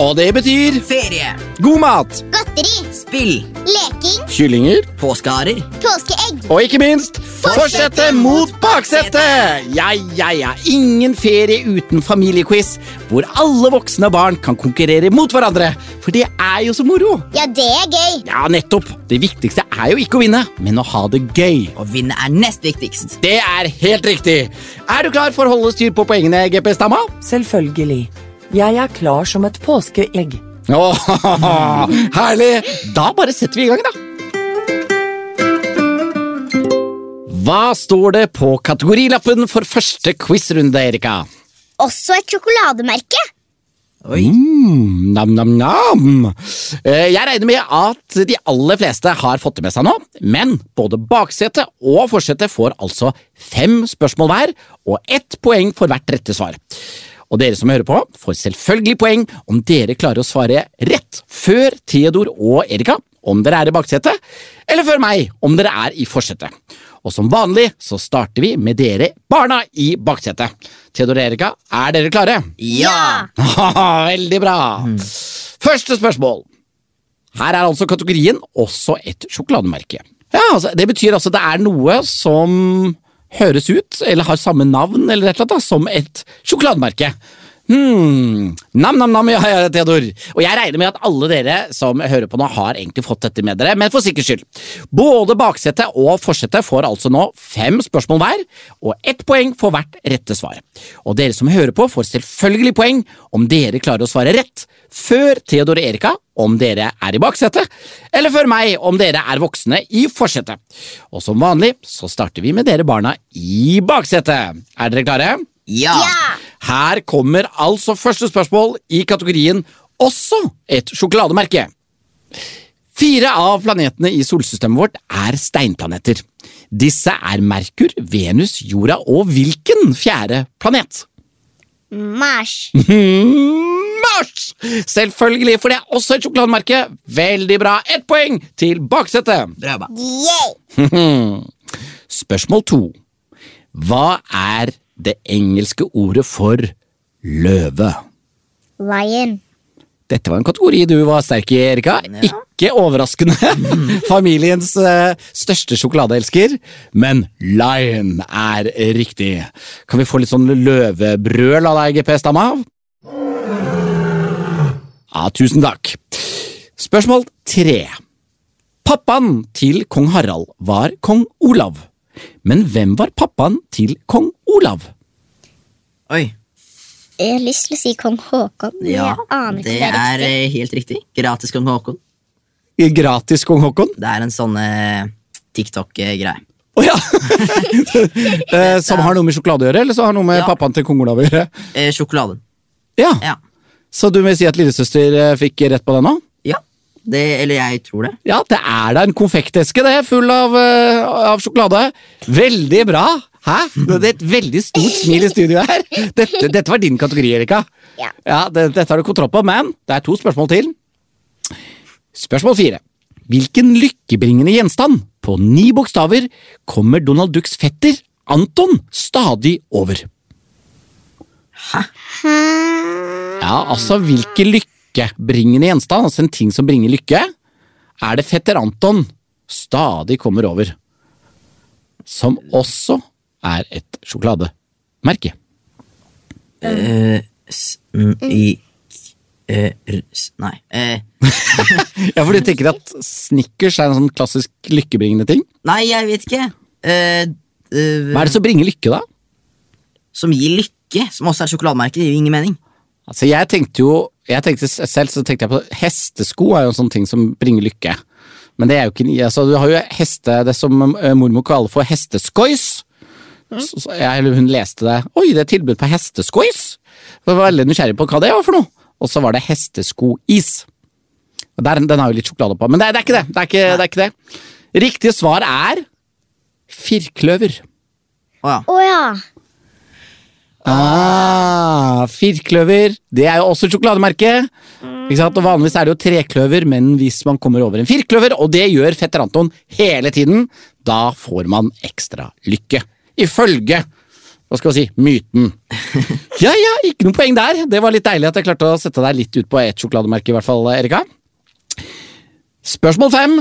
Og det betyr Ferie. god mat, Godteri. Spill. Leking. kyllinger Påskeharer. Påskeegg. og ikke minst fortsette mot baksetet! Ja, ja, ja. Ingen ferie uten familiequiz, hvor alle voksne og barn kan konkurrere mot hverandre. For det er jo så moro. Ja, det er gøy. Ja, nettopp. Det viktigste er jo ikke å vinne, men å ha det gøy. Å vinne er nest viktigst. Det er helt riktig. Er du klar for å holde styr på poengene, GPS-dama? Selvfølgelig. Jeg er klar som et påskeegg. Åh, herlig! Da bare setter vi i gang, da. Hva står det på kategorilappen for første quizrunde, Erika? Også et sjokolademerke. Oi. Mm, nam, nam, nam. Eh, Jeg regner med at de aller fleste har fått det med seg nå, men både baksetet og forsetet får altså fem spørsmål hver, og ett poeng for hvert rette svar. Og dere som hører på, får selvfølgelig poeng om dere klarer å svare rett før Theodor og Erika, om dere er i baksetet, eller før meg, om dere er i forsetet. Og som vanlig så starter vi med dere barna i baksetet. Theodor og Erika, er dere klare? Ja. Veldig bra. Første spørsmål. Her er altså kategorien også et sjokolademerke. Ja, altså, Det betyr altså det er noe som høres ut, eller har samme navn eller et eller annet, da, som et sjokolademerke. Hmm. Nam-nam-nam, ja, ja, Theodor. Og jeg regner med at alle dere som hører på nå, har egentlig fått dette med dere, men for sikkerhets skyld. Både baksetet og forsetet får altså nå fem spørsmål hver, og ett poeng for hvert rette svar. Og dere som hører på, får selvfølgelig poeng om dere klarer å svare rett før Theodor og Erika om dere er i baksetet, eller før meg om dere er voksne i forsetet. Og som vanlig så starter vi med dere barna i baksetet. Er dere klare? Ja. Ja. Her kommer altså første spørsmål i kategorien også et sjokolademerke. Fire av planetene i solsystemet vårt er steinplaneter. Disse er Merkur, Venus, jorda og hvilken fjerde planet? Mars. Mars! Selvfølgelig, for det er også et sjokolademerke. Veldig bra. Ett poeng til baksetet. Bra bra. Yeah. Spørsmål to. Hva er det engelske ordet for løve? Lion. Dette var en kategori du var sterk i, Erika. Ikke overraskende. Familiens eh, største sjokoladeelsker. Men lion er riktig. Kan vi få litt sånn løvebrøl av deg, GPS-dama? Ja, tusen takk. Spørsmål tre. Pappaen til kong Harald var kong Olav. Men hvem var pappaen til kong Olav? Oi. Jeg har lyst til å si kong Haakon, men Ja, jeg aner ikke det om det er er riktig. eh, helt riktig. Gratis kong Haakon. Gratis kong Haakon? Det er en sånn eh, TikTok-greie. Å ja! Eh, Som har noe med sjokolade å gjøre, eller så har noe med Ja. pappaen til kong Olav å gjøre? Eh, sjokolade. Ja, Ja. Så du vil si at lillesøster eh, fikk rett på det nå? ja. Det, eller jeg tror det. Ja, det er da en konfekteske det, full av, eh, av sjokolade. Veldig bra! Hæ? Det er et veldig stort smil i studio her. Dette, dette var din kategori, Erika. Ja. det, dette har du kontroll på, men det er to spørsmål til. Spørsmål fire. Hvilken lykkebringende gjenstand på ni bokstaver kommer Donald Ducks fetter Anton stadig over? Hæ? Ja, altså hvilken lykkebringende gjenstand, altså en ting som bringer lykke, er det fetter Anton stadig kommer over? Som også er et sjokolademerke. Eh, n, i, eh, nei. Eh, Ja, for du tenker at Snickers er en sånn klassisk lykkebringende ting? nei, jeg vet ikke. Eh, uh, Hva er det som bringer lykke, da? som gir lykke, som også er sjokolademerke, det gir jo ingen mening. Altså, jeg tenkte jo jeg tenkte Selv så tenkte jeg på hestesko er jo en sånn ting som bringer lykke. Men det er jo ikke altså, Du har jo heste, det som mormor kaller for hesteskois. Så, så jeg, eller hun leste det. Oi, det er tilbud på hesteskois! Jeg var veldig nysgjerrig på hva det var for noe. Og så var det hesteskois. Der, den har jo litt sjokolade på, men det, det er ikke det. Det er ikke, det er ikke det. Riktig svar er firkløver. Å ja. Å ja. Ah, firkløver. Det er jo også et sjokolademerke. Ikke sant? Og Vanligvis er det jo trekløver, men hvis man kommer over en firkløver, og det gjør fetter Anton hele tiden, da får man ekstra lykke. Ifølge hva skal vi si, myten. Ja ja, ikke noe poeng der. Det var litt deilig at jeg klarte å sette deg litt ut på ett sjokolademerke, i hvert fall, Erika. Spørsmål fem.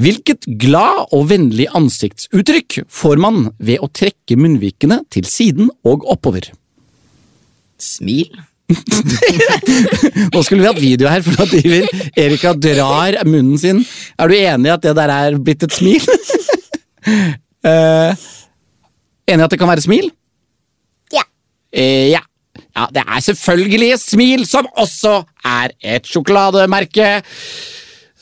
Hvilket glad og vennlig ansiktsuttrykk får man ved å trekke munnvikene til siden og oppover? Smil. Nå skulle vi hatt video her, for at Erika drar munnen sin. Er du enig i at det der er blitt et smil? Eh, enig i at det kan være smil? Ja. Eh, ja. ja. Det er selvfølgelig smil, som også er et sjokolademerke.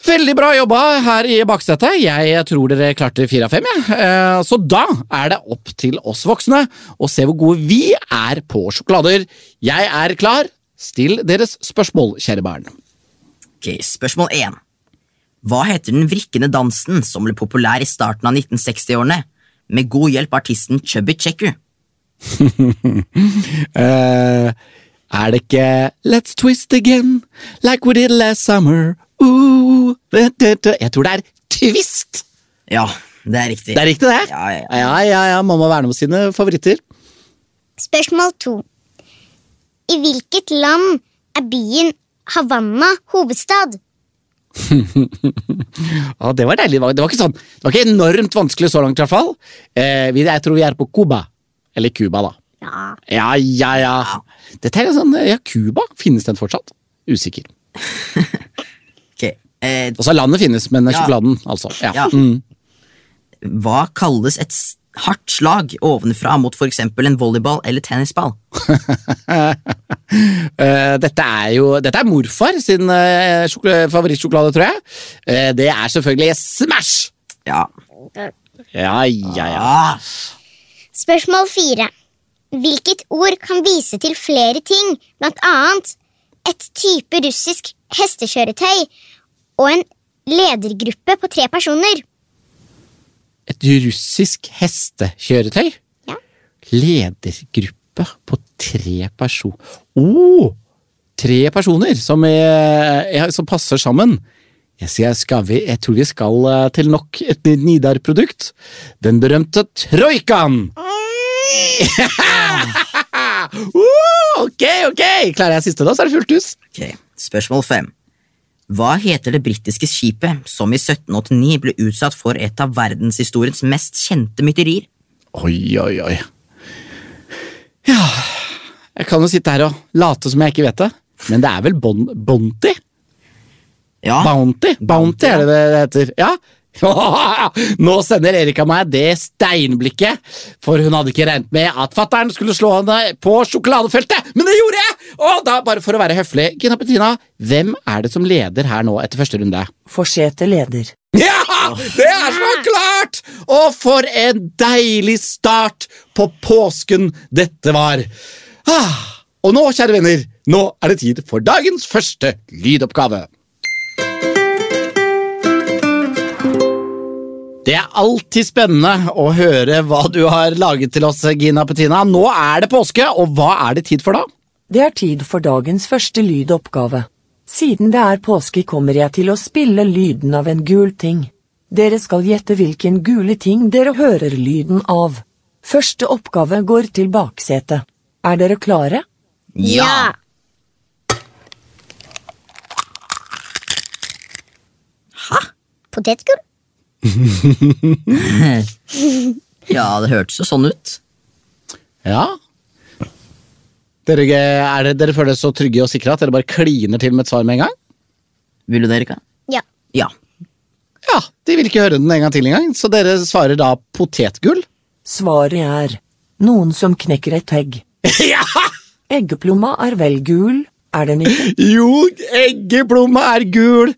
Veldig bra jobba her i baksetet. Jeg tror dere klarte fire av fem. jeg. Eh, Så da er det opp til oss voksne å se hvor gode vi er på sjokolader. Jeg er klar. Still deres spørsmål, kjære barn. Ok, Spørsmål 1. Hva heter den vrikkende dansen som ble populær i starten av 1960-årene, med god hjelp av artisten Chubby Checker? uh, er det ikke Let's twist again, like we did last summer? Ooh, da, da, da. Jeg tror det er twist! Ja, det er riktig. Det er riktig, det? Ja, ja, ja. ja, ja, ja. Man må om sine favoritter. Spørsmål to. I hvilket land er byen Havanna hovedstad? Ja, det var deilig. Det var, ikke sånn Det var ikke enormt vanskelig så langt, i hvert fall. Eh, jeg tror vi er på Cuba. Eller Cuba, da. Ja. Ja, ja, ja. Dette er sånn, ja, Cuba? Finnes den fortsatt? Usikker. okay. eh, Altså, landet finnes, men Ja. sjokoladen, altså. Ja. Mm. hva kalles et s- hardt slag ovenfra mot for eksempel en volleyball eller tennisball? Eh, dette er jo Dette er morfar sin uh, favorittsjokolade, tror jeg. Eh, det er selvfølgelig Smash! Ja. Ja, ja, ja. Spørsmål fire. Hvilket ord kan vise til flere ting, blant annet et type russisk hestekjøretøy og en ledergruppe på tre personer? Et russisk hestekjøretøy? Ja. Ledergruppe på tre personer oh, Tre personer som, er, som passer sammen. Jeg, skal vi, jeg tror vi skal eh, til nok et Nidar-produkt. Den berømte troikaen! uh, ok, ok! Klarer jeg siste, da, så er det fullt hus. Okay. Spørsmål fem. Hva heter det britiske skipet som i 1789 ble utsatt for et av verdenshistoriens mest kjente mytterier? Oi, oi, oi. Ja Jeg kan jo sitte her og late som jeg ikke vet det, men det er vel bon Bonty? Ja, Bounty? Bounty er det det heter. Ja. Nå sender Erika meg det steinblikket, for hun hadde ikke regnet med at fattern skulle slå henne på sjokoladefeltet, men det gjorde jeg! Og da, bare for å være høflig, Gina Petina, hvem er det som leder her nå etter første runde? Forsete leder. Ja! Det er så klart! Og for en deilig start på påsken dette var. Ah, og nå, kjære venner, nå er det tid for dagens første lydoppgave. Det er alltid spennende å høre hva du har laget til oss, Gina Petina. Nå er det påske, og hva er det tid for da? Det er tid for dagens første lydoppgave. Siden det er påske kommer jeg til å spille lyden av en gul ting. Dere skal gjette hvilken gule ting dere hører lyden av. Første oppgave går til baksetet. Er dere klare? Ja. Potetgull? ja, det hørtes jo sånn ut. Ja. Dere, er det, dere føler dere så trygge og sikre at dere bare kliner til med et svar med en gang? Vil du det, Erika? Ja. Ja. Ja, de vil ikke høre den en gang til engang, så dere svarer da potetgull? Svaret er noen som knekker et egg. ja! Eggeplomma er vel gul, er den ikke? Jo, eggeplomma er gul!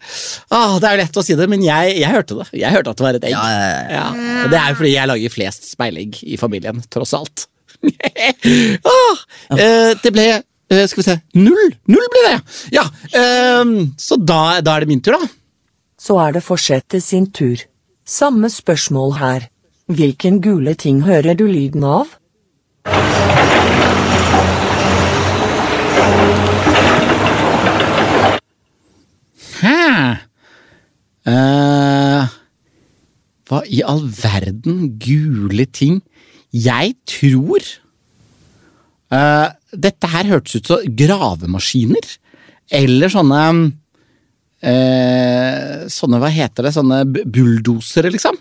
Ah, det er lett å si det, men jeg, jeg hørte det. Jeg hørte at det var et egg. Ja, ja, ja. Ja, og det er jo fordi jeg lager flest speilegg i familien, tross alt. ah, eh, det ble eh, Skal vi se Null! Null ble det! Ja, eh, Så da, da er det min tur, da. Så er det fortsette sin tur. Samme spørsmål her. Hvilken gule ting hører du lyden av? Hæ? Eh, hva i all verden? Gule ting? Jeg tror uh, Dette her hørtes ut som gravemaskiner. Eller sånne uh, Sånne, hva heter det, sånne bu- bulldosere, liksom.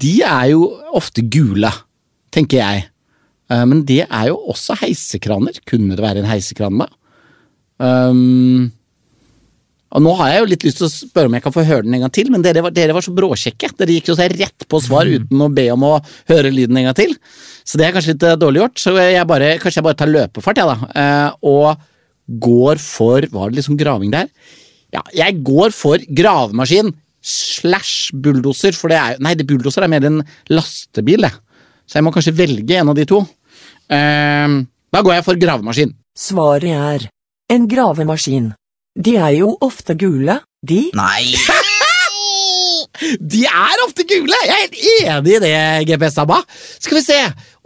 De er jo ofte gule, tenker jeg. Uh, men det er jo også heisekraner. Kunne det være en heisekran, da? Um, og Nå har jeg jo litt lyst til å spørre om jeg kan få høre den en gang til, men dere var, dere var så bråkjekke. Dere gikk jo så rett på svar uten å be om å høre lyden en gang til. Så det er kanskje litt eh, dårlig gjort. Så jeg bare, kanskje jeg bare tar løpefart, jeg, da. eh, Og går for Var det liksom graving der? Ja, jeg går for gravemaskin slash bulldoser, for det er jo Nei, det bulldoser er mer en lastebil, det. Så jeg må kanskje velge en av de to. Eh, da går jeg for gravemaskin. Svaret er en gravemaskin. De er jo ofte gule, de. Nei! De er ofte gule! Jeg er helt enig i det, GPS-dama. Skal vi se.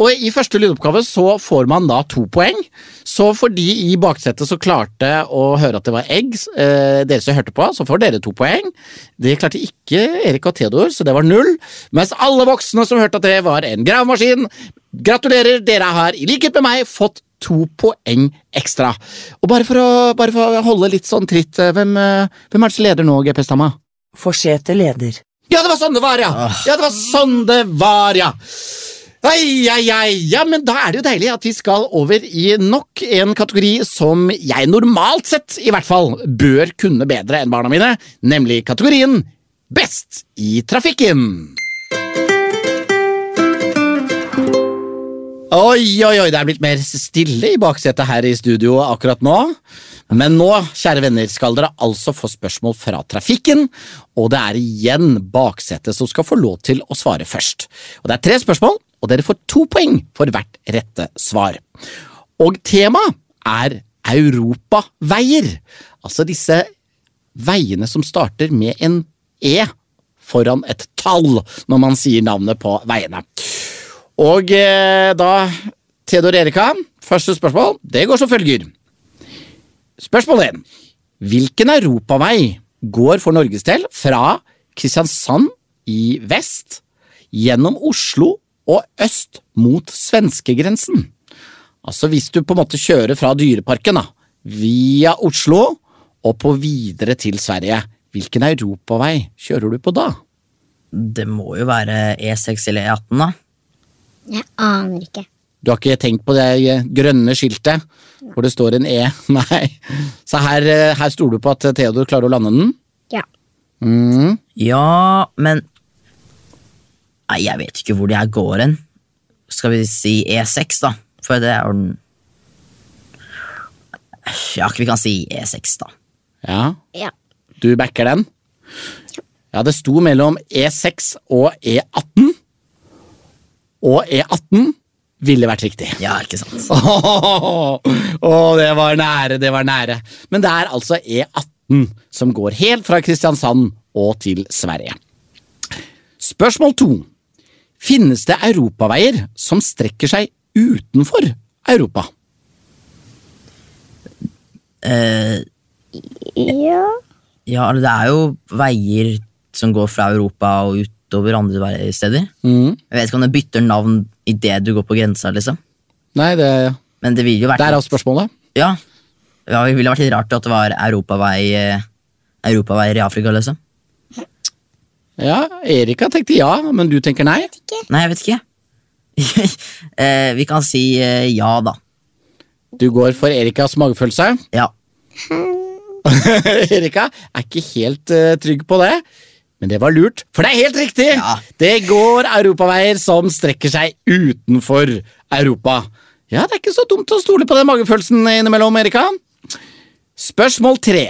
Og i første lydoppgave så får man da to poeng. Så for de i baksetet som klarte å høre at det var egg, eh, dere som hørte på, så får dere to poeng. Det klarte ikke Erik og Theodor, så det var null. Mens alle voksne som hørte at det var en gravemaskin, gratulerer, dere har i likhet med meg fått to poeng ekstra. Og bare for å, bare for å holde litt sånn tritt, eh, hvem, eh, hvem er det som leder nå, GPS-tamma? Forsete leder. Ja, det var sånn det var, ja! Ja, det var sånn det var, ja! Ai, ai, ai. Ja, men da er det jo deilig at vi skal over i nok en kategori som jeg normalt sett, i hvert fall, bør kunne bedre enn barna mine, nemlig kategorien Best i trafikken. Oi, oi, oi, det er blitt mer stille i baksetet her i studio akkurat nå. Men nå, kjære venner, skal dere altså få spørsmål fra trafikken, og det er igjen baksetet som skal få lov til å svare først. Og Det er tre spørsmål, og dere får to poeng for hvert rette svar. Og temaet er europaveier, altså disse veiene som starter med en E foran et tall når man sier navnet på veiene. Og eh, da, Theodor Erika, første spørsmål, det går som følger. Spørsmål 1. Hvilken europavei går for Norges del fra Kristiansand i vest, gjennom Oslo og øst mot svenskegrensen? Altså hvis du på en måte kjører fra Dyreparken da, via Oslo og på videre til Sverige, hvilken europavei kjører du på da? Det må jo være E6 eller E18, da. Jeg aner ikke. Du har ikke tenkt på det eh, grønne skiltet hvor det står en E? Nei. Så her, eh, her stoler du på at Theodor klarer å lande den? Ja. Mm. Ja, men Nei, jeg vet ikke hvor de her går hen. Skal vi si E6, da? For det er den Ja, vi kan si E6, da. Ja, Ja. du backer den? Ja, det sto mellom E6 og E18. Og E18 ville vært riktig. Ja, ikke sant? Åh, oh, det var nære, det var nære. Men det er altså E18 som går helt fra Kristiansand og til Sverige. Spørsmål to. Finnes det europaveier som strekker seg utenfor Europa? Eh, Ja. ja, det er jo veier som går fra Europa og utover andre steder. Mm. Jeg vet ikke om det bytter navn idet du går på grensa, liksom. Nei, det, Men det ville jo vært der er spørsmålet. Ja, ja det ville vært litt rart at det var europavei, europavei europaveier i Afrika, liksom. Ja, Erika tenkte ja, men du tenker nei? Nei, jeg vet ikke. eh, vi kan si eh, ja, da. Du går for Erikas magefølelse. Ja. Erika er ikke helt uh, trygg på det, men det var lurt, for det er helt riktig! Ja. Det går europaveier som strekker seg utenfor Europa. Ja, det er ikke så dumt å stole på den magefølelsen innimellom, Erika. Spørsmål tre.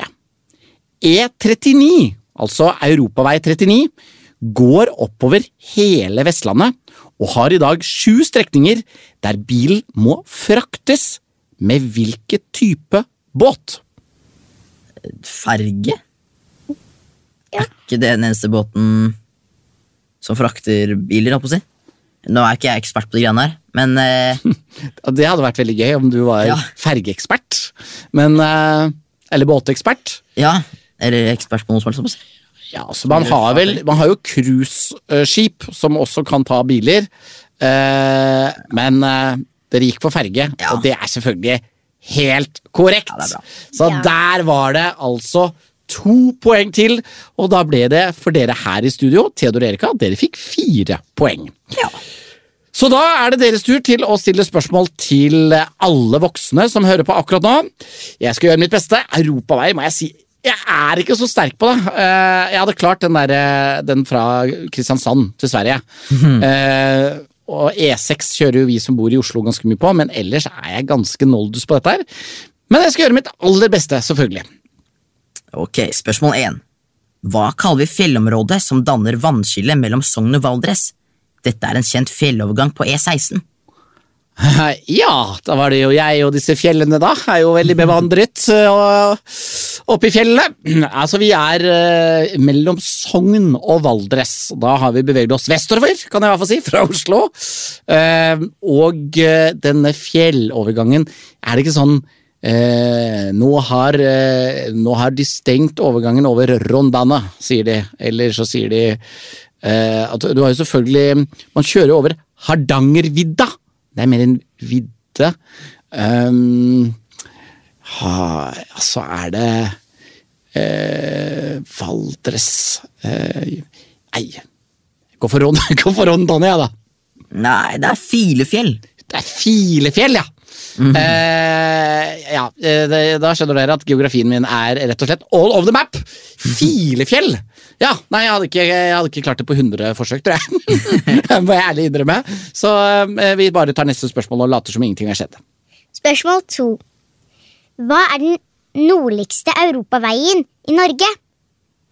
E39, altså Europavei 39, går oppover hele Vestlandet og har i dag sju strekninger der bilen må fraktes med hvilken type båt? Ferge? Er ikke det den eneste båten som frakter biler, holdt på å si? Nå er ikke jeg ekspert på de greiene her, men eh, Det hadde vært veldig gøy om du var Ja. fergeekspert. Men eh, Eller båtekspert. ja. Eller ekspert på noe som helst. holdt på å si. Ja, så man har vel Man har jo cruiseskip som også kan ta biler. Eh, men eh, dere gikk for ferge, Ja. og det er selvfølgelig helt korrekt. Ja, det er bra. Så Ja. der var det altså to poeng til, og da ble det for dere her i studio, Theodor og Erika, dere fikk fire poeng. Ja. Så da er det deres tur til å stille spørsmål til alle voksne som hører på akkurat nå. Jeg skal gjøre mitt beste. Europavei må jeg si. Jeg er ikke så sterk på det. Eh, Jeg hadde klart den, der, eh, den fra Kristiansand til Sverige. Eh, Og E6 kjører jo vi som bor i Oslo ganske mye på, men ellers er jeg ganske noldus på dette her. Men jeg skal gjøre mitt aller beste, selvfølgelig. Ok, spørsmål 1. Hva kaller vi fjellområdet som danner vannskillet mellom Sogn og Valdres? Dette er en kjent fjellovergang på E E16. Ja, da var det jo jeg og disse fjellene, da. Er jo veldig bevandret uh, oppe i fjellene. Altså, vi er eh, mellom Sogn og Valdres. Da har vi beveget oss vestover, kan jeg i hvert fall si, fra Oslo. Eh, og eh, denne fjellovergangen, er det ikke sånn eh, nå, har, eh, nå har de stengt overgangen over Rondana, sier de. Eller så sier de eh, at du har jo selvfølgelig Man kjører over Hardangervidda. Det er mer en vidde. Um, ha, altså, er det eh, Valdres eh, Nei, gå for Ron- gå for Rondane, jeg, da. Nei, det er Filefjell. Det er Filefjell, ja! Eh, ja, eh, det, da skjønner dere at geografien min er rett og slett all over the map! Filefjell! Ja, nei, jeg hadde ikke, jeg hadde ikke klart det på 100 forsøk, tror jeg. Det må jeg ærlig innrømme. Så eh, vi bare tar neste spørsmål og later som ingenting har skjedd. Spørsmål to. Hva er den nordligste europaveien i Norge?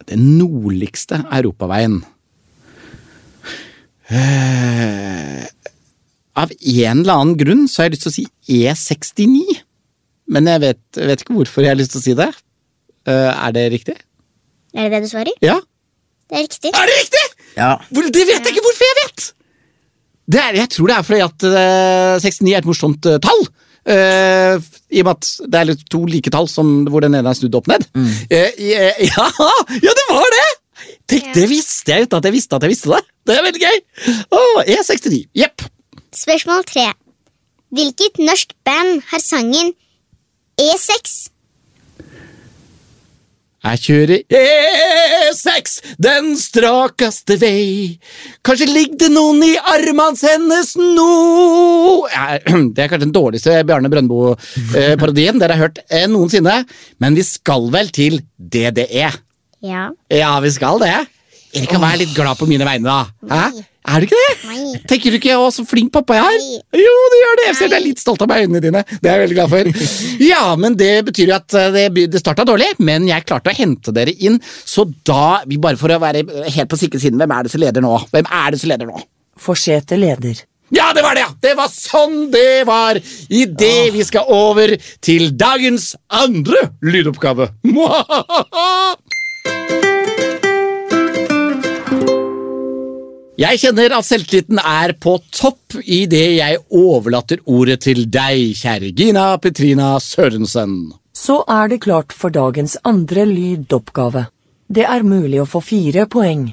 Den nordligste europaveien. Eh, av en eller annen grunn så har jeg lyst til å si E69. Men jeg vet, vet ikke hvorfor jeg har lyst til å si det. Uh, er det riktig? Er det det du svarer? Ja. Det er riktig. Er det riktig?! Ja, Hvor, det vet jeg ikke hvorfor jeg vet! Det er, jeg tror det er fordi at uh, 69 er et morsomt uh, tall. Uh, I og med at det er litt to like tall som hvor den ene er snudd opp ned. Mm. Uh, ja, ja, det var det! Tenk, Det visste jeg uten at jeg visste at jeg visste det. Det er veldig gøy. Oh, E69. Jepp. Spørsmål tre. Hvilket norsk band har sangen E E6? Jeg kjører E6, den strakeste vei. Kanskje ligger det noen i armene hennes nå Ja, Det er kanskje den dårligste Bjarne Brøndbo-parodien dere har hørt eh, noensinne, men vi skal vel til DDE? Ja. Ja, vi skal det. Erika, vær litt glad på mine vegne, da. Hæ? Er du ikke det? Nei. Tenker du ikke 'å, så flink pappa jeg er'? Nei. Jo, du gjør det. Jeg ser du er litt stolt av meg i øynene dine. Det er jeg veldig glad for. Ja, men det betyr jo at eh, det, det starta dårlig, men jeg klarte å hente dere inn, så da vi Bare for å være helt på sikre siden, hvem er det som leder nå? Hvem er det som leder nå? Forsete leder. Ja, det var det! ja! Det var sånn det var! Idet vi skal over til dagens andre lydoppgave. Jeg kjenner at selvtilliten er på topp idet jeg overlater ordet til deg, kjære Gina Petrina Sørensen. Så er det klart for dagens andre lydoppgave. Det er mulig å få fire poeng.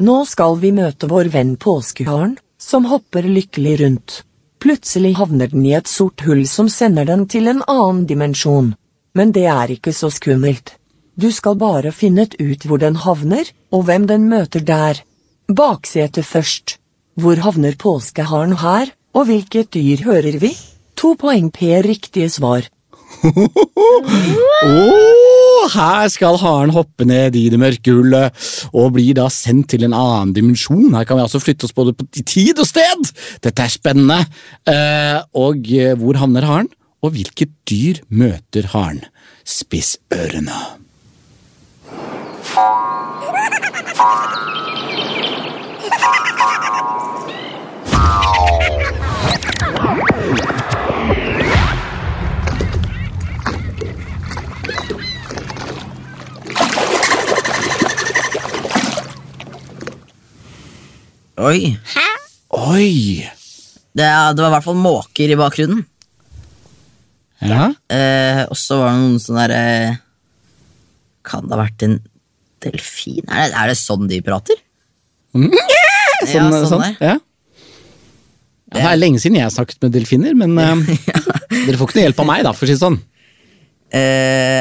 Nå skal vi møte vår venn påskeharen, som hopper lykkelig rundt. Plutselig havner den i et sort hull som sender den til en annen dimensjon. Men det er ikke så skummelt. Du skal bare finne ut hvor den havner, og hvem den møter der. Baksetet først. Hvor havner påskeharen her, og hvilket dyr hører vi? To poeng per riktige svar. oh, her skal haren hoppe ned i det mørke hullet og blir da sendt til en annen dimensjon. Her kan vi altså flytte oss både på tid og sted. Dette er spennende. Eh, og eh, hvor havner haren? Og hvilket dyr møter haren? Spiss ørene. Oi. Hæ? Oi! Det, det var i hvert fall måker i bakgrunnen. Ja, Eh, og så var det noen sånne derre Kan det ha vært en delfin? Er det, er det sånn de prater? Sånn, ja, sånn sånn. der. Ja. Det er lenge siden jeg har snakket med delfiner, men eh, dere får ikke noe hjelp av meg, da, for å si det sånn. Eh,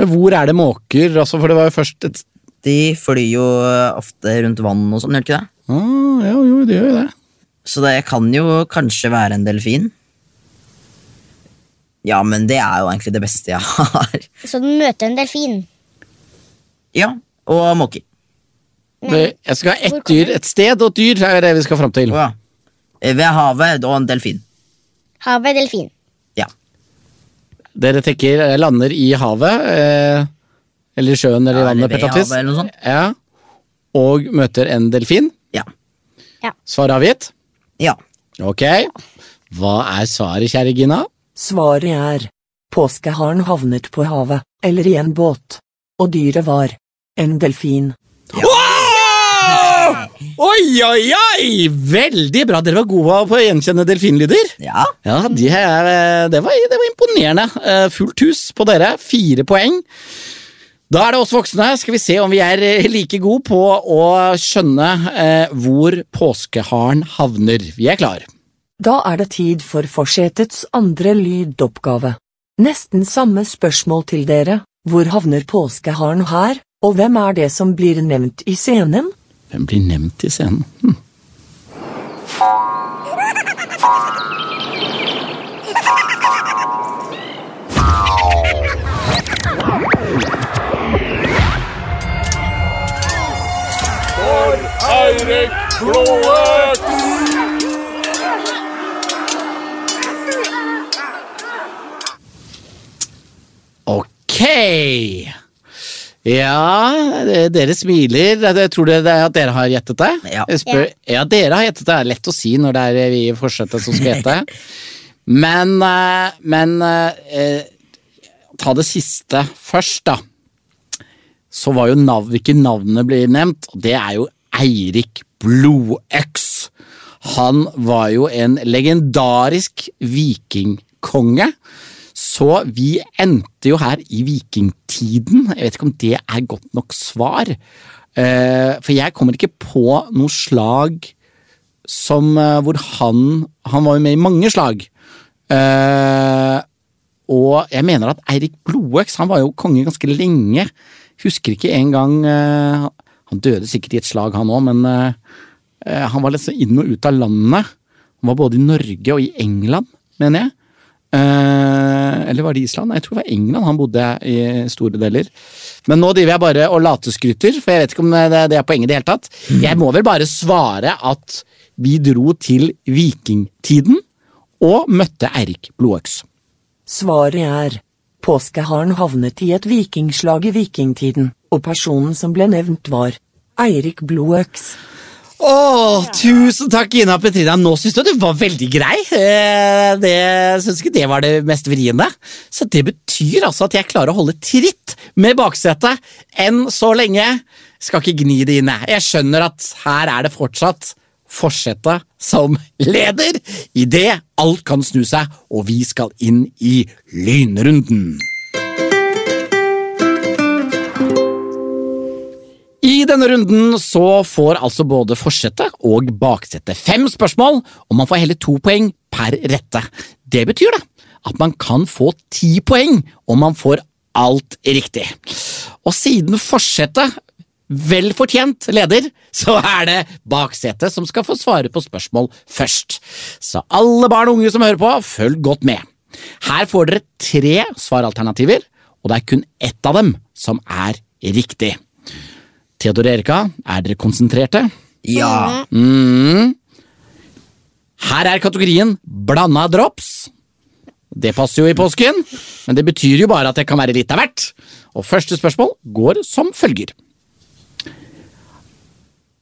Men hvor er det måker? Altså, for det var jo først et de flyr jo ofte rundt vann og sånn, gjør de ikke det? ah, jo, jo, de gjør jo det. Så det kan jo kanskje være en delfin. Ja, men det er jo egentlig det beste jeg har. Så den møter en delfin. Ja, og måker. Det- Jeg skal ha ett dyr, et sted og et dyr, er det vi skal fram til. Ja. Eh, Ved havet og en delfin. Havet delfin. Ja. Dere tenker jeg lander i havet, eh, eller sjøen eller i Ja, eller vannet, eller ved havet eller noe sånt. Ja. Og møter en delfin. Ja. Svar avgitt? Ja. Ok. Hva er svaret, kjære Gina? Svaret er påskeharen havnet på havet, eller i en båt. Og dyret var en delfin. Oi, oi, oi! Veldig bra. Dere var gode på å gjenkjenne delfinlyder. Ja. Ja, de er, eh, det, var, det var imponerende. Eh, Fullt hus på dere. Fire poeng. Da er det oss voksne. Skal vi se om vi er eh, like gode på å skjønne eh, hvor påskeharen havner. Vi er klar. Da er det tid for forsetets andre lydoppgave. Nesten samme spørsmål til dere. Hvor havner påskeharen her, og hvem er det som blir nevnt i scenen? Hvem blir nevnt i scenen? Hm. Eirik Blodøk! Ok. Ja, dere smiler. Jeg tror det er at dere har gjettet det. Ja. Spør, ja, dere har gjettet det. Det er lett å si når det er vi i forsetet som skal gjette. Men, eh, men eh, ta det siste først, da. Så var jo nav, hvilke navnene blir nevnt, og det er jo Eirik Blodøks. Han var jo en legendarisk vikingkonge. Så vi endte jo her i vikingtiden. Jeg vet ikke om det er godt nok svar. Eh, For jeg kommer ikke på noe slag som eh, hvor han Han var jo med i mange slag. Eh, og jeg mener at Eirik Blodøks han var jo konge ganske lenge. Husker ikke engang Han døde sikkert i et slag, han òg, men han var litt sånn inn og ut av landet. Han var både i Norge og i England, mener jeg. Eh, eller var det Island? Nei, Jeg tror det var England han bodde i store deler. Men nå driver jeg bare og lateskryter, for jeg vet ikke om det, det er poenget i det hele tatt. Jeg må vel bare svare at vi dro til vikingtiden og møtte Eirik Blodøks. Svaret er påskeharen havnet i et vikingslag i vikingtiden, og personen som ble nevnt var Eirik Blodøks. Å, tusen takk, Gina Petrina. Nå syns du du var veldig grei. Eh, Det syns ikke det var det mest vriene. Så det betyr altså at jeg klarer å holde tritt med baksetet enn så lenge. Skal ikke gni det inn, jeg. Jeg skjønner at her er det fortsatt forsetet som leder, idet alt kan snu seg, og vi skal inn i lynrunden. I denne runden så får altså både forsetet og baksetet fem spørsmål, og man får hele to poeng per rette. Det betyr da at man kan få ti poeng om man får alt riktig. Og siden forsetet vel fortjent leder, så er det baksetet som skal få svare på spørsmål først. Så alle barn og unge som hører på, følg godt med. Her får dere tre svaralternativer, og det er kun ett av dem som er riktig. Theodor Erika, er dere konsentrerte? Ja. Mm. Her er kategorien blanda drops. Det passer jo i påsken, men det betyr jo bare at det kan være litt av hvert. Og første spørsmål går som følger.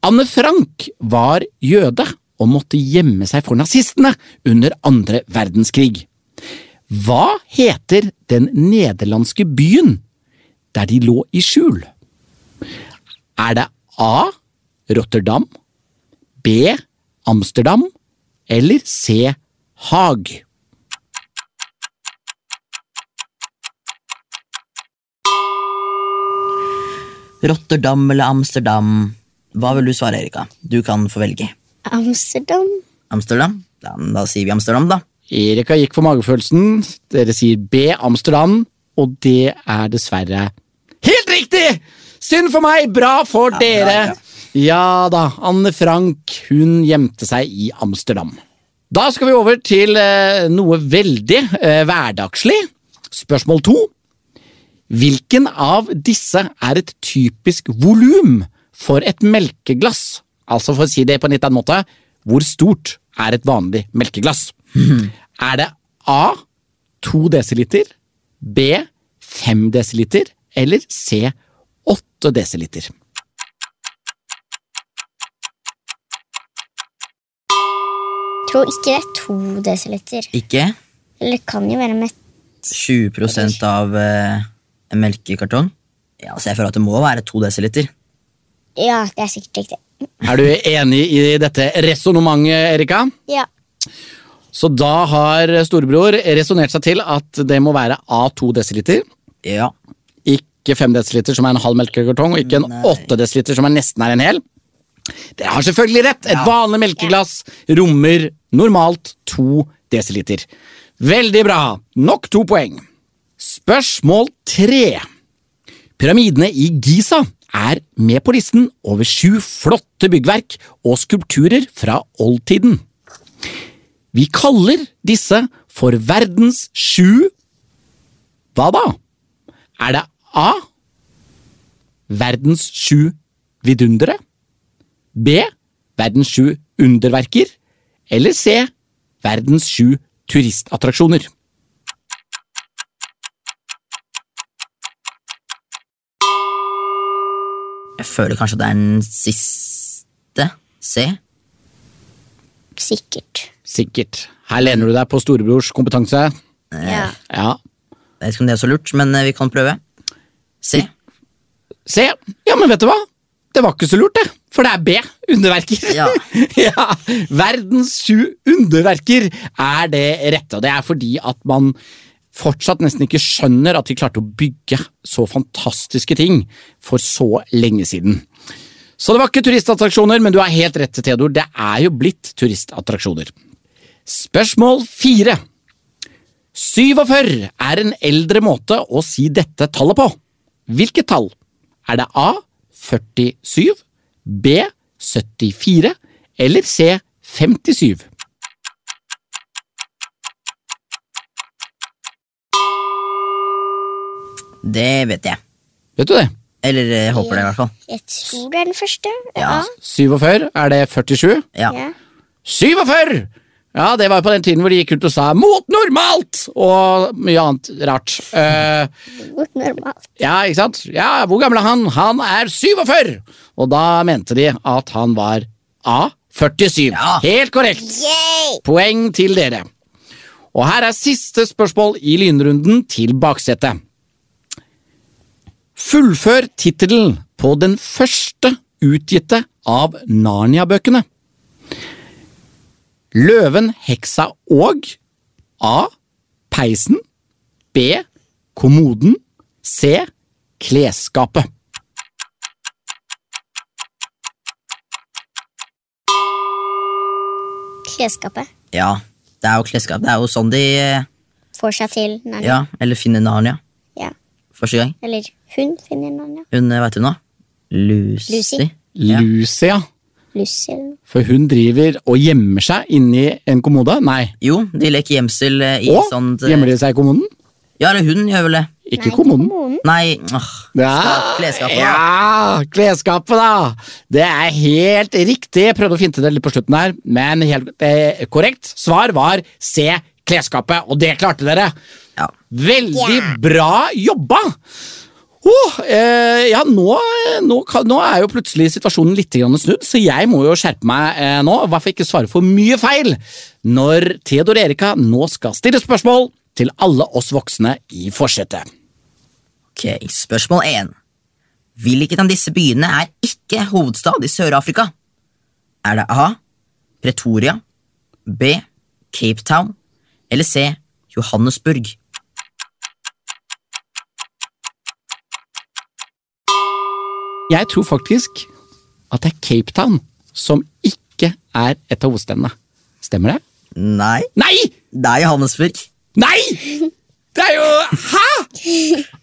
Anne Frank var jøde og måtte gjemme seg for nazistene under andre verdenskrig. Hva heter den nederlandske byen der de lå i skjul? Er det A. Rotterdam, B. Amsterdam eller C. Haag? Rotterdam eller Amsterdam? Hva vil du svare, Erika? Du kan få velge. Amsterdam. Amsterdam? Da, da sier vi Amsterdam, da. Erika gikk for magefølelsen. Dere sier B, Amsterdam, og det er dessverre helt riktig! Synd for meg, bra for dere. Ja da, Anne Frank, hun gjemte seg i Amsterdam. Da skal vi over til eh, noe veldig eh, hverdagslig. Spørsmål to. Hvilken av disse er et typisk volum for et melkeglass? Altså for å si det på en litt annen måte, hvor stort er et vanlig melkeglass? Er det A 2 desiliter, B 5 desiliter eller C 8 desiliter? Tror ikke det er to desiliter. Ikke Eller det kan jo være med 20% av eh, en melkekartong. Ja, så jeg føler at det må være to desiliter. Ja, det er sikkert riktig. Er du enig i dette resonnementet, Erika? Ja. Så da har storebror resonnert seg til at det må være A2 desiliter. Ja. Ikke 5 desiliter, som er en halv melkekartong, og ikke en Nei. 8 desiliter, som er nesten er en hel. Dere har selvfølgelig rett! Et vanlig melkeglass rommer normalt 2 desiliter. Veldig bra! Nok to poeng. Spørsmål tre. Pyramidene i Giza er med på listen over sju flotte byggverk og skulpturer fra oldtiden. Vi kaller disse for verdens sju Hva da? Er det A. Verdens sju vidundere? B. Verdens sju underverker? Eller C. Verdens sju turistattraksjoner? Jeg føler kanskje det er den siste. C. Sikkert. Sikkert. Her lener du deg på storebrors kompetanse. Ja. Ja. Jeg vet ikke om det er så lurt, men eh, vi kan prøve. C. C. Ja, men vet du hva? Det var ikke så lurt, det. For det er B. Underverker. Ja. ja. Verdens sju underverker er det rette, og det er fordi at man fortsatt nesten ikke skjønner at de klarte å bygge så fantastiske ting for så lenge siden. Så det var ikke turistattraksjoner, men du har helt rett, Theodor. Det er jo blitt turistattraksjoner. Spørsmål fire. 47 er en eldre måte å si dette tallet på. Hvilket tall? Er det A 47, B 74 eller C 57? Det vet jeg. Vet du det? Eller jeg håper det, i hvert fall. Jeg tror det er den første. Ja. 47, er det 47? Ja. Ja. 47! Ja, det var på den tiden hvor de gikk ut og sa 'mot normalt' og mye annet rart. Uh, mot normalt. ja, ikke sant? Ja, hvor gammel er han? Han er 47! Og da mente de at han var A47. Ja. Helt korrekt. Yay! Poeng til dere. Og her er siste spørsmål i lynrunden til baksetet. Fullfør tittelen på den første utgitte av Narnia-bøkene. Løven, heksa og A. Peisen B. Kommoden C. Klesskapet Klesskapet ja. Det er jo klesskap. Det er jo sånn de eh, får seg til Narnia. Ja, eller finner Narnia Ja. første gang. Eller hun finner Narnia. Hun, eh, vet hun da Lucy. Lucy. Ja. Eller for hun driver og gjemmer seg inni en kommode. Nei, Jo, de leker gjemsel eh, i og sånt gjemmer de seg i kommoden? Ja, eller hun gjør vel det. Ikke Nei, kommoden. kommoden. Nei, åh, Ja, klesskapet, da. Ja, klesskapet, da. Det er helt riktig. Jeg prøvde å finte det litt på slutten her, men helt eh, korrekt. Svar var C. Klesskapet, og det klarte dere. Ja. Veldig yeah. bra jobba! Åh, eh, ja, nå, nå, nå er jo plutselig situasjonen litt snudd, så jeg må jo skjerpe meg eh, nå. Hvorfor ikke svare for mye feil når Theodor Erika nå skal stille spørsmål til alle oss voksne i forsetet. Ok, spørsmål 1. Hvilken av disse byene er ikke hovedstad i Sør-Afrika? Er det A. Pretoria, B. Cape Town eller C. Johannesburg? Jeg tror faktisk at det er Cape Town som ikke er et av hovedstedene. Stemmer det? Nei, Nei! det er Johannesburg. Nei! Det er jo Hæ?!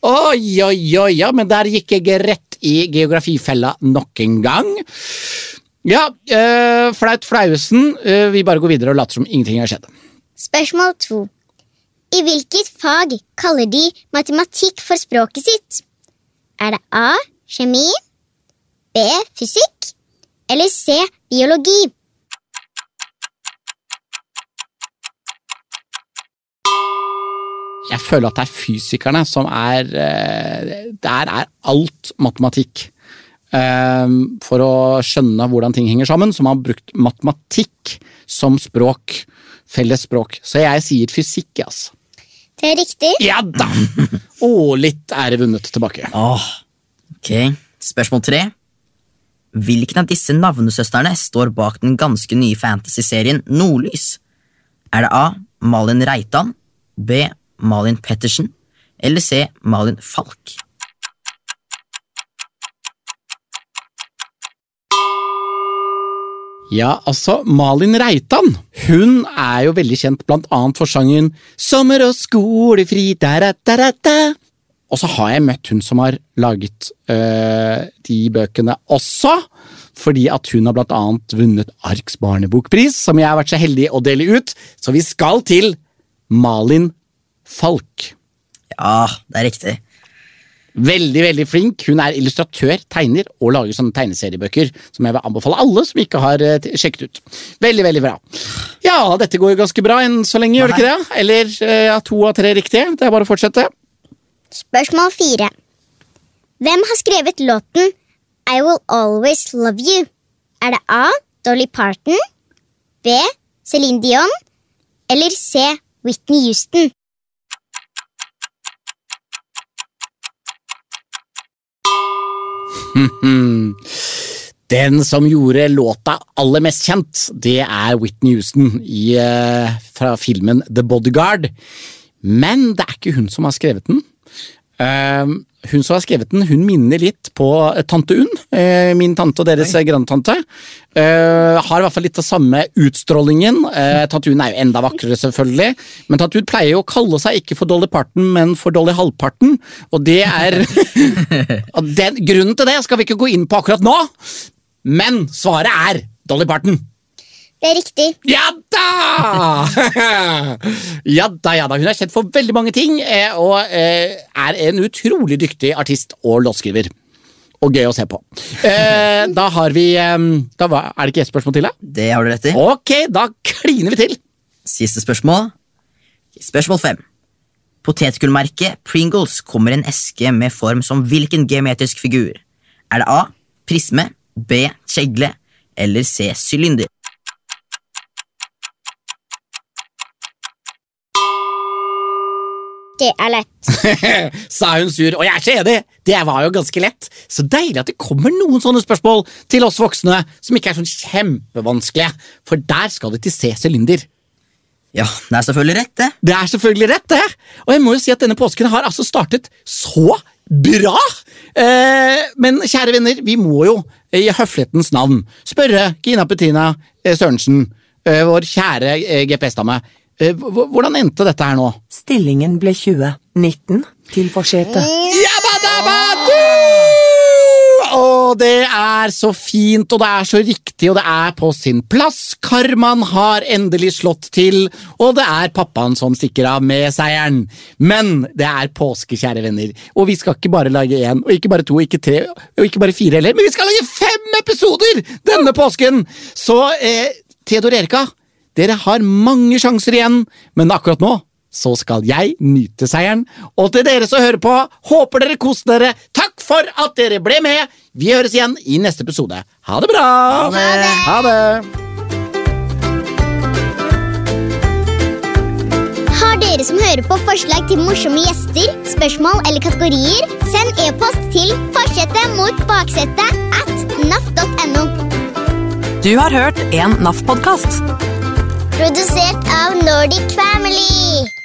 Oi, oi, oi, ja, men der gikk jeg rett i geografifella nok en gang. Ja, øh, flaut flauesen. Øh, vi bare går videre og later som ingenting har skjedd. Spørsmål to. I hvilket fag kaller de matematikk for språket sitt? Er det A. Kjemi, B. Fysikk eller C. Biologi? Jeg føler at det er fysikerne som er eh, Der er alt matematikk. Eh, For å skjønne hvordan ting henger sammen, så man har brukt matematikk som språk. Felles språk. Så jeg sier fysikk, altså. Det er riktig. Ja da! Å, litt ære vunnet tilbake. Åh, ok. Spørsmål tre. Hvilken av disse navnesøstrene står bak den ganske nye fantasy-serien Nordlys? Er det A. Malin Reitan, B. Malin Pettersen eller C. Malin Falk? Ja, altså, Malin Reitan hun er jo veldig kjent blant annet for sangen Sommer og skolefri da, da, da, da, da. Og så har jeg møtt hun som har laget øh, de bøkene også, fordi at hun har blant annet vunnet Arks barnebokpris, som jeg har vært så heldig å dele ut, så vi skal til Malin Falk. Ja, det er riktig. Veldig, veldig flink. Hun er illustratør, tegner og lager sånne tegneseriebøker som jeg vil anbefale alle som ikke har eh, sjekket ut. Veldig, veldig bra. Ja, dette går jo ganske bra enn så lenge, gjør det ikke det? Eller eh, ja, to av tre riktige. Det er bare å fortsette. Spørsmål fire. Hvem har skrevet låten I Will Always Love You? Er det A. Dolly Parton, B. Celine Dion eller C. Whitney Houston? Den som gjorde låta aller mest kjent, det er Whitney Houston i, eh, fra filmen The Bodyguard. Men det er ikke hun som har skrevet den. Eh, hun som har skrevet den, hun minner litt på eh, tante Unn, eh, min tante og deres eh, grandtante. Eh, har i hvert fall litt av samme utstrålingen. Eh, tante Unn er jo enda vakrere, selvfølgelig. Men tante Unn pleier jo å kalle seg ikke for Dolly Parton, men for Dolly Halvparten. Og det er den, Grunnen til det skal vi ikke gå inn på akkurat nå, men svaret er Dolly Parton. Det er riktig. Ja da! ja da, ja da. Hun er kjent for veldig mange ting, eh, og eh, er en utrolig dyktig artist og låtskriver. Og gøy å se på. Eh, da har vi da var, Er det ikke ett spørsmål til, da? Det har du rett i. Ok, da kliner vi til. Siste spørsmål. Spørsmål fem. Potetgullmerket Pringles kommer i en eske med form som hvilken geometrisk figur? Er det A. Prisme, B. Kjegle eller C. Sylinder? Det er lett. Sa hun sur, og jeg er så enig, det var jo ganske lett. Så deilig at det kommer noen sånne spørsmål til oss voksne som ikke er sånn kjempevanskelige, for der skal det til C. Cylinder. Ja, det er selvfølgelig rett, det. Det er selvfølgelig rett, det. Og jeg må jo si at denne påsken har altså startet så bra! Eh, men kjære venner, vi må jo i høflighetens navn spørre Gina Petrina eh, Sørensen, eh, vår kjære eh, GPS-dame, hvordan endte dette her nå? Stillingen ble 20-19 til forsetet. Og det er så fint, og det er så riktig, og det er på sin plass. Karmaen har endelig slått til, og det er pappaen som stikker av med seieren. Men det er påske, kjære venner, og vi skal ikke bare lage én, og ikke bare to, ikke tre, og ikke bare fire heller, men vi skal lage fem episoder denne påsken! Så eh, Theodor Erika, dere har mange sjanser igjen, men akkurat nå så skal jeg nyte seieren. Og til dere som hører på, håper dere koser dere. Takk for at dere ble med. Vi høres igjen i neste episode. Ha det bra! Ha det. Ha det. Har dere som hører på forslag til morsomme gjester, spørsmål eller kategorier, send e-post til forsetet mot baksetet at naf.no. Du har hørt en NAF-podkast. Produsert av Nordic Family.